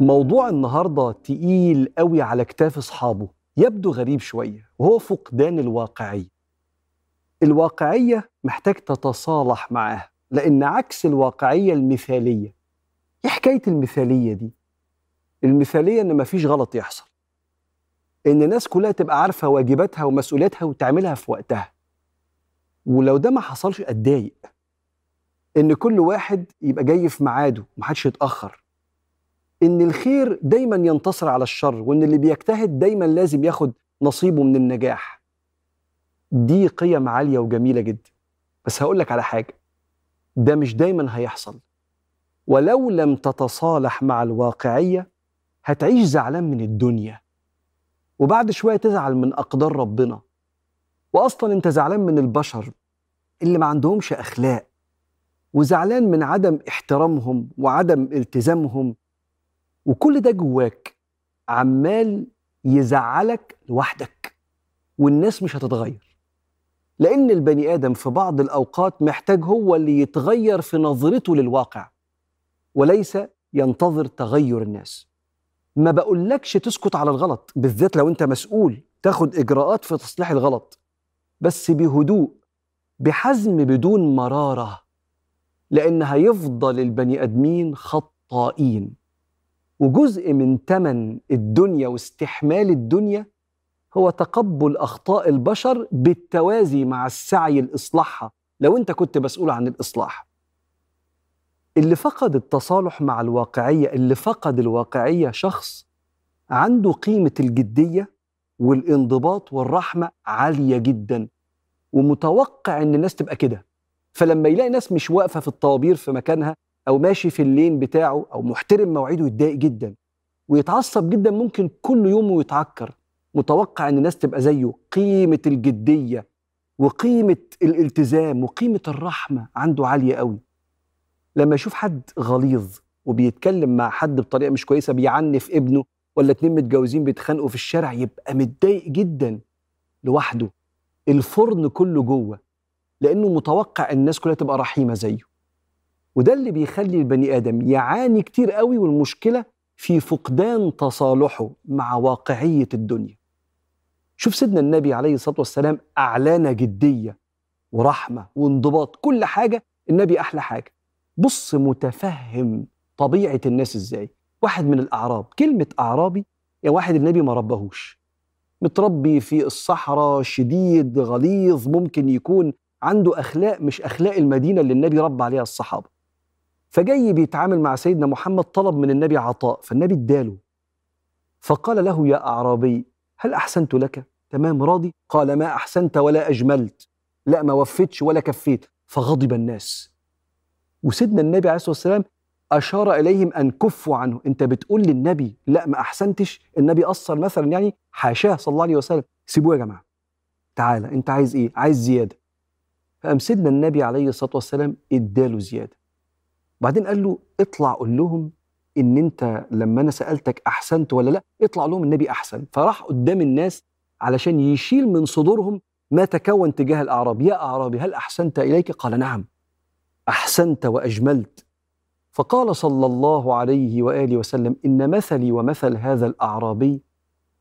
موضوع النهارده تقيل قوي على كتاف أصحابه يبدو غريب شوية وهو فقدان الواقعيه الواقعية محتاج تتصالح معاها لأن عكس الواقعية المثالية. إيه حكاية المثالية دي؟ المثالية إن مفيش غلط يحصل. إن الناس كلها تبقى عارفة واجباتها ومسؤولياتها وتعملها في وقتها. ولو ده ما حصلش أتضايق. إن كل واحد يبقى جاي في ميعاده ومحدش يتأخر. إن الخير دايما ينتصر على الشر وإن اللي بيجتهد دايما لازم ياخد نصيبه من النجاح. دي قيم عالية وجميلة جدا. بس هقول لك على حاجة. ده مش دايما هيحصل. ولو لم تتصالح مع الواقعية هتعيش زعلان من الدنيا. وبعد شوية تزعل من أقدار ربنا. واصلا أنت زعلان من البشر اللي ما عندهمش أخلاق وزعلان من عدم احترامهم وعدم التزامهم وكل ده جواك عمال يزعلك لوحدك والناس مش هتتغير. لأن البني آدم في بعض الأوقات محتاج هو اللي يتغير في نظرته للواقع وليس ينتظر تغير الناس. ما بقولكش تسكت على الغلط بالذات لو أنت مسؤول تاخد إجراءات في تصليح الغلط. بس بهدوء بحزم بدون مرارة لأن هيفضل البني أدمين خطائين. وجزء من تمن الدنيا واستحمال الدنيا هو تقبل أخطاء البشر بالتوازي مع السعي لإصلاحها لو أنت كنت مسؤول عن الإصلاح. اللي فقد التصالح مع الواقعية اللي فقد الواقعية شخص عنده قيمة الجدية والانضباط والرحمة عالية جدا ومتوقع إن الناس تبقى كده. فلما يلاقي ناس مش واقفة في الطوابير في مكانها أو ماشي في اللين بتاعه أو محترم مواعيده يتضايق جدا ويتعصب جدا ممكن كل يوم ويتعكر متوقع إن الناس تبقى زيه. قيمة الجدية وقيمة الالتزام وقيمة الرحمة عنده عالية قوي. لما يشوف حد غليظ وبيتكلم مع حد بطريقة مش كويسة بيعنف ابنه ولا اتنين متجوزين بيتخانقوا في الشارع يبقى متضايق جدا لوحده. الفرن كله جوه لأنه متوقع الناس كلها تبقى رحيمة زيه. وده اللي بيخلي البني آدم يعاني كتير قوي والمشكلة في فقدان تصالحه مع واقعية الدنيا. شوف سيدنا النبي عليه الصلاة والسلام أعلان جدية ورحمة وانضباط كل حاجة النبي أحلى حاجة. بص متفهم طبيعة الناس إزاي. واحد من الأعراب. كلمة أعرابي يعني واحد النبي ما ربهوش. متربي في الصحراء شديد غليظ ممكن يكون عنده أخلاق مش أخلاق المدينة اللي النبي ربى عليها الصحابة. فجاي بيتعامل مع سيدنا محمد طلب من النبي عطاء فالنبي اداله. فقال له يا أعرابي هل أحسنت لك؟ تمام راضي؟ قال ما أحسنت ولا أجملت. لا ما وفيتش ولا كفيت. فغضب الناس. وسيدنا النبي عليه الصلاة والسلام أشار إليهم أن كفوا عنه. أنت بتقول للنبي لا ما أحسنتش. النبي قصر مثلا يعني حاشاه صلى الله عليه وسلم. سيبوه يا جماعة. تعالى أنت عايز إيه؟ عايز زيادة. فقام سيدنا النبي عليه الصلاة والسلام إداله زيادة. وبعدين قال له اطلع قول لهم إن أنت لما أنا سألتك أحسنت ولا لا اطلع لهم النبي أحسن. فراح قدام الناس علشان يشيل من صدورهم ما تكون تجاه الأعراب. يا أعرابي هل أحسنت إليك؟ قال نعم. أحسنت وأجملت. فقال صلى الله عليه وآله وسلم إن مثلي ومثل هذا الأعرابي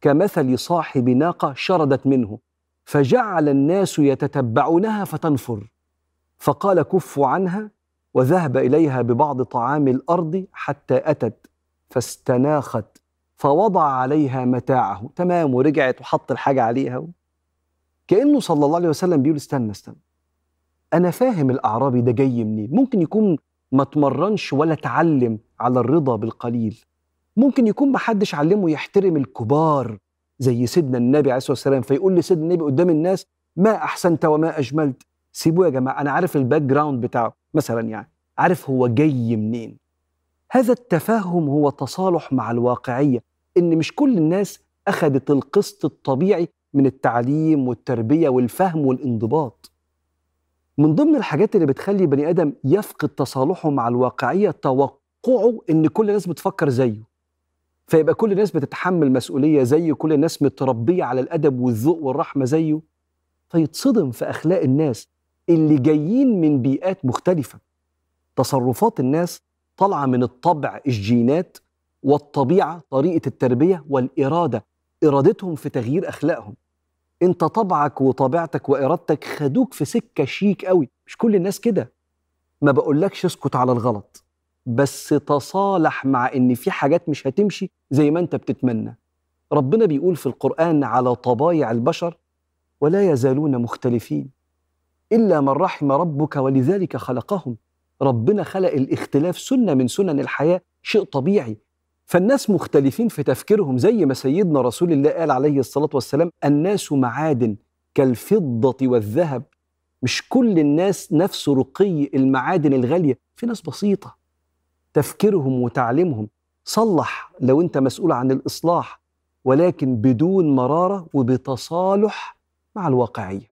كمثل صاحب ناقة شردت منه فجعل الناس يتتبعونها فتنفر. فقال كفوا عنها وذهب إليها ببعض طعام الأرض حتى أتت فاستناخت فوضع عليها متاعه. تمام ورجعت وحط الحاجة عليها كأنه صلى الله عليه وسلم بيقول استنى استنى أنا فاهم الأعرابي ده جاي منين؟ ممكن يكون ما تمرنش ولا اتعلم على الرضا بالقليل. ممكن يكون ما حدش علمه يحترم الكبار زي سيدنا النبي عليه الصلاة والسلام فيقول لسيدنا النبي قدام الناس ما أحسنت وما أجملت. سيبوه يا جماعة أنا عارف ال background بتاعه مثلا يعني عارف هو جاي منين. هذا التفاهم هو تصالح مع الواقعية إن مش كل الناس أخذت القسط الطبيعي من التعليم والتربية والفهم والانضباط. من ضمن الحاجات اللي بتخلي بني آدم يفقد تصالحه مع الواقعية توقعه إن كل الناس بتفكر زيه. فيبقى كل الناس بتتحمل مسؤولية زيه كل الناس متربية على الأدب والذوق والرحمة زيه. فيتصدم في أخلاق الناس اللي جايين من بيئات مختلفة. تصرفات الناس طالعة من الطبع الجينات والطبيعة طريقة التربية والإرادة. إرادتهم في تغيير أخلاقهم. انت طبعك وطبيعتك وإرادتك خدوك في سكة شيك قوي. مش كل الناس كده. ما بقولكش اسكت على الغلط. بس تصالح مع ان في حاجات مش هتمشي زي ما انت بتتمنى. ربنا بيقول في القرآن على طبايع البشر ولا يزالون مختلفين. إلا من رحم ربك ولذلك خلقهم. ربنا خلق الاختلاف سنة من سنن الحياة شيء طبيعي. فالناس مختلفين في تفكيرهم زي ما سيدنا رسول الله قال عليه الصلاة والسلام الناس معادن كالفضة والذهب. مش كل الناس نفس رقي المعادن الغالية. في ناس بسيطة. تفكيرهم وتعليمهم صلح لو انت مسؤول عن الإصلاح ولكن بدون مرارة وبتصالح مع الواقعية.